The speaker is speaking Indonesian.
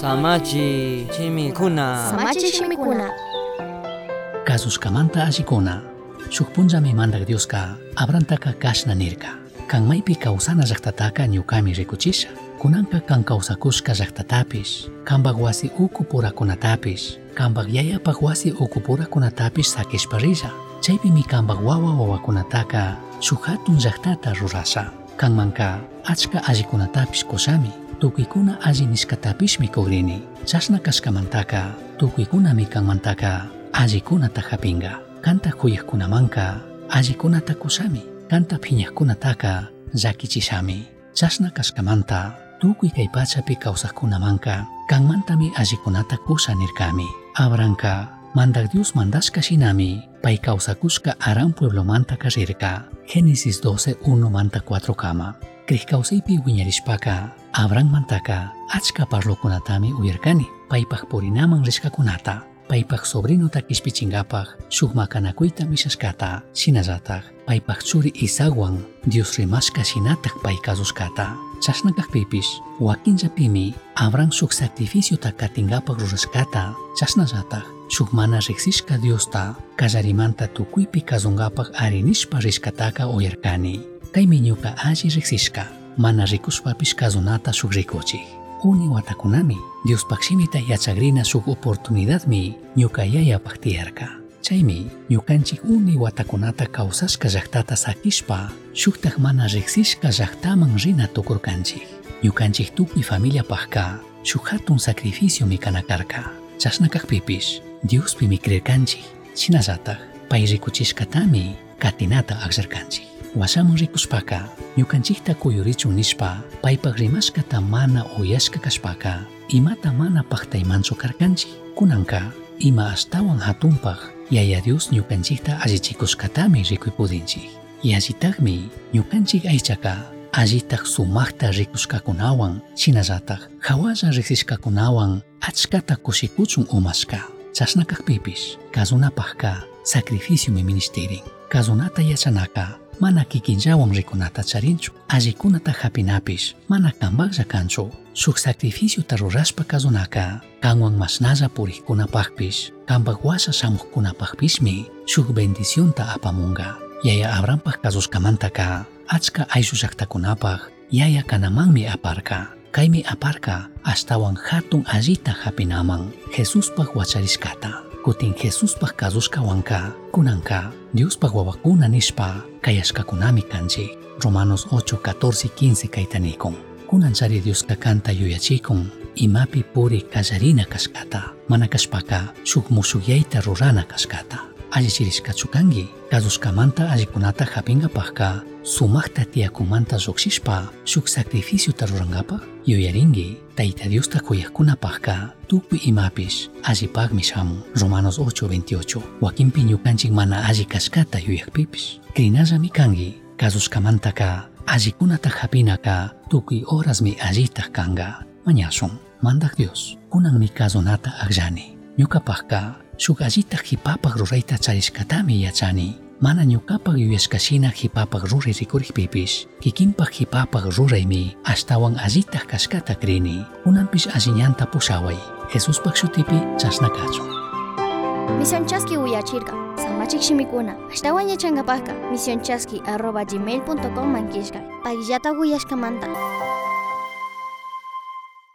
Samachi chimikuna. Samachi shimikuna. Kasuskamanta allikuna shuk punllami mandak Dioska abrantaka kashna nirka. Kan maipi kawsana llaqtataka ñukami rikuchisha kunanka kan kawsakushka llaqtatapish kanpak wasi uku purakunatapish kanpak yayapak wasi uku purakunatapish sakishpa rilla chaypimi kanpak wawa wawakunataka shuk hatun llaqtata rurasha kanmanka achka allikunatapish kushami tukuykuna alli nishkatapishmi kugrini chashna kashkamantaka tukuykunami kanmantaka allikunata hapinga kanta kuyakkunamanka allikunata kushami kanta phiñaqkunataka llakichishami chashna kashkamanta tukuy kay pachapi kawsaqkunamanka kanmantami allikunata kusha nirkami abranka mandak Dios mandashka shinami pay kawsakushka aran pueblomanta karirka Génesis 12 1 manta 4 kama krikawsaypi wiñarishpaka Abraham mantaka achka parlokunatami uyarkani paypaq purinaman rishkakunata paypaq sobrinota kishpichinkapaq shuk makanakuyta mishashkata shinallatak paypaq churi Isaacwan Dios rimashka shinataq pay kasushkata chashna kaqpipish wakinllapimi Abraham shuk sacrificiota katinkapaq rurashkata chashnallataq shuk mana riksishka Diosta kallarimanta tukuypi kasunkapaq arinishpa rishkataka uyarkani. Kaymi ñuka alli riksishka μαναζικούς παπί καζονάτα σου γρήκοτσι. Ούνι ο ατακουνάμι, διο παξίμητα για τσαγρίνα σου οπορτουνιδάτμι, νιουκαγιά για παχτίαρκα. Τσαίμι, νιουκάντσι ούνι ο ατακουνάτα καουσάς καζαχτάτα στα κίσπα, σου χταχμά να ζεχθεί καζαχτά μανζίνα το κορκάντσι. Νιουκάντσι χτούπ η φαμίλια παχκά, σου χάτουν σακριφίσιο μη κανακάρκα. Τσα να καχπίπη, διο πι μικρή κάντσι, τσιναζάτα, παίζει κουτσί κατάμι, κατινάτα αξερκάντσι. Βασάμουζικου σπακά, ñukanchikta kuyurichun nishpa paypaq rimashkata mana uyashka kashpaka imata mana paqtaymanchu karkanchik kunanka ima ashtawan hatunpaq yaya Dios ñukanchikta allichikushkatami rikuy pudinchik yallitaqmi ñukanchik aychaka allitaq sumaqta rikushkakunawan shinallataq hawalla riksishkakunawan achkata kushikuchun umashka chashna kaqpipish kazunapaqka sacrificiomi ministerin kazunata yachanaka Μα να κυκονιάω με την κονάτα τσαρίντσο, αζικονάτα χαπινάπις, μα να καμπάξα κάνσο, σου χριστιανισμό τα ρωράς πακαζονάκα, κανω αν μασνάζα πορεικονάπαχπις, καμπαγούας ας αμοχκονάπαχπις μη, σου χρυβεντισιόν τα απαμούνγα. Για η αβράμπας καζος καμάντακα, άτσκα η ζουζακτα κονάπαχ, για η ακαναμά kutin Jesuspaq kasushkawanka kunanka Diospaq wawakuna nishpa kayashkakunami kanchik Romanos 8, 14, 15 kaytanikun kunanchari Dioska kanta yuyachikun imapi puri kallarina kashkata mana kashpaka shuk mushuyayta rurana kashkata allichirishkachu kanki kasushkamanta allikunata hapinkapaqka sumaqta tiyakumanta lluqshishpa shuk sacrificiota rurankapaq yuyarinki tayta Diosta kuyaqkunapaqka tukuy imapish allipaqmi shamun Romanos 8:28 wakinpi ñukanchik mana alli kashkata yuyaqpipish krinallami kanki kasushkamantaka allikunata hapinaka tukuy horasmi allitaq kanka mañashun mandak Dios. Kunanmi kazunata aqllani ñukapaqka Sukallita qipapak rurayta charishkatami yachani mana ñuqapak yuyaskashina qipapak ruray rikurikpipish kikinpak qipapak ruraymi ashtawan allitaj kashkata krini kunanpish allillanta pusaway jesuspak shutipi chashnakachun Misión Chasqui Uyachirka, Samachik Shimikuna, Ashtawaña Changapaka, Misión Chasqui arroba gmail.com manquishka, Pagillata Uyashkamanta.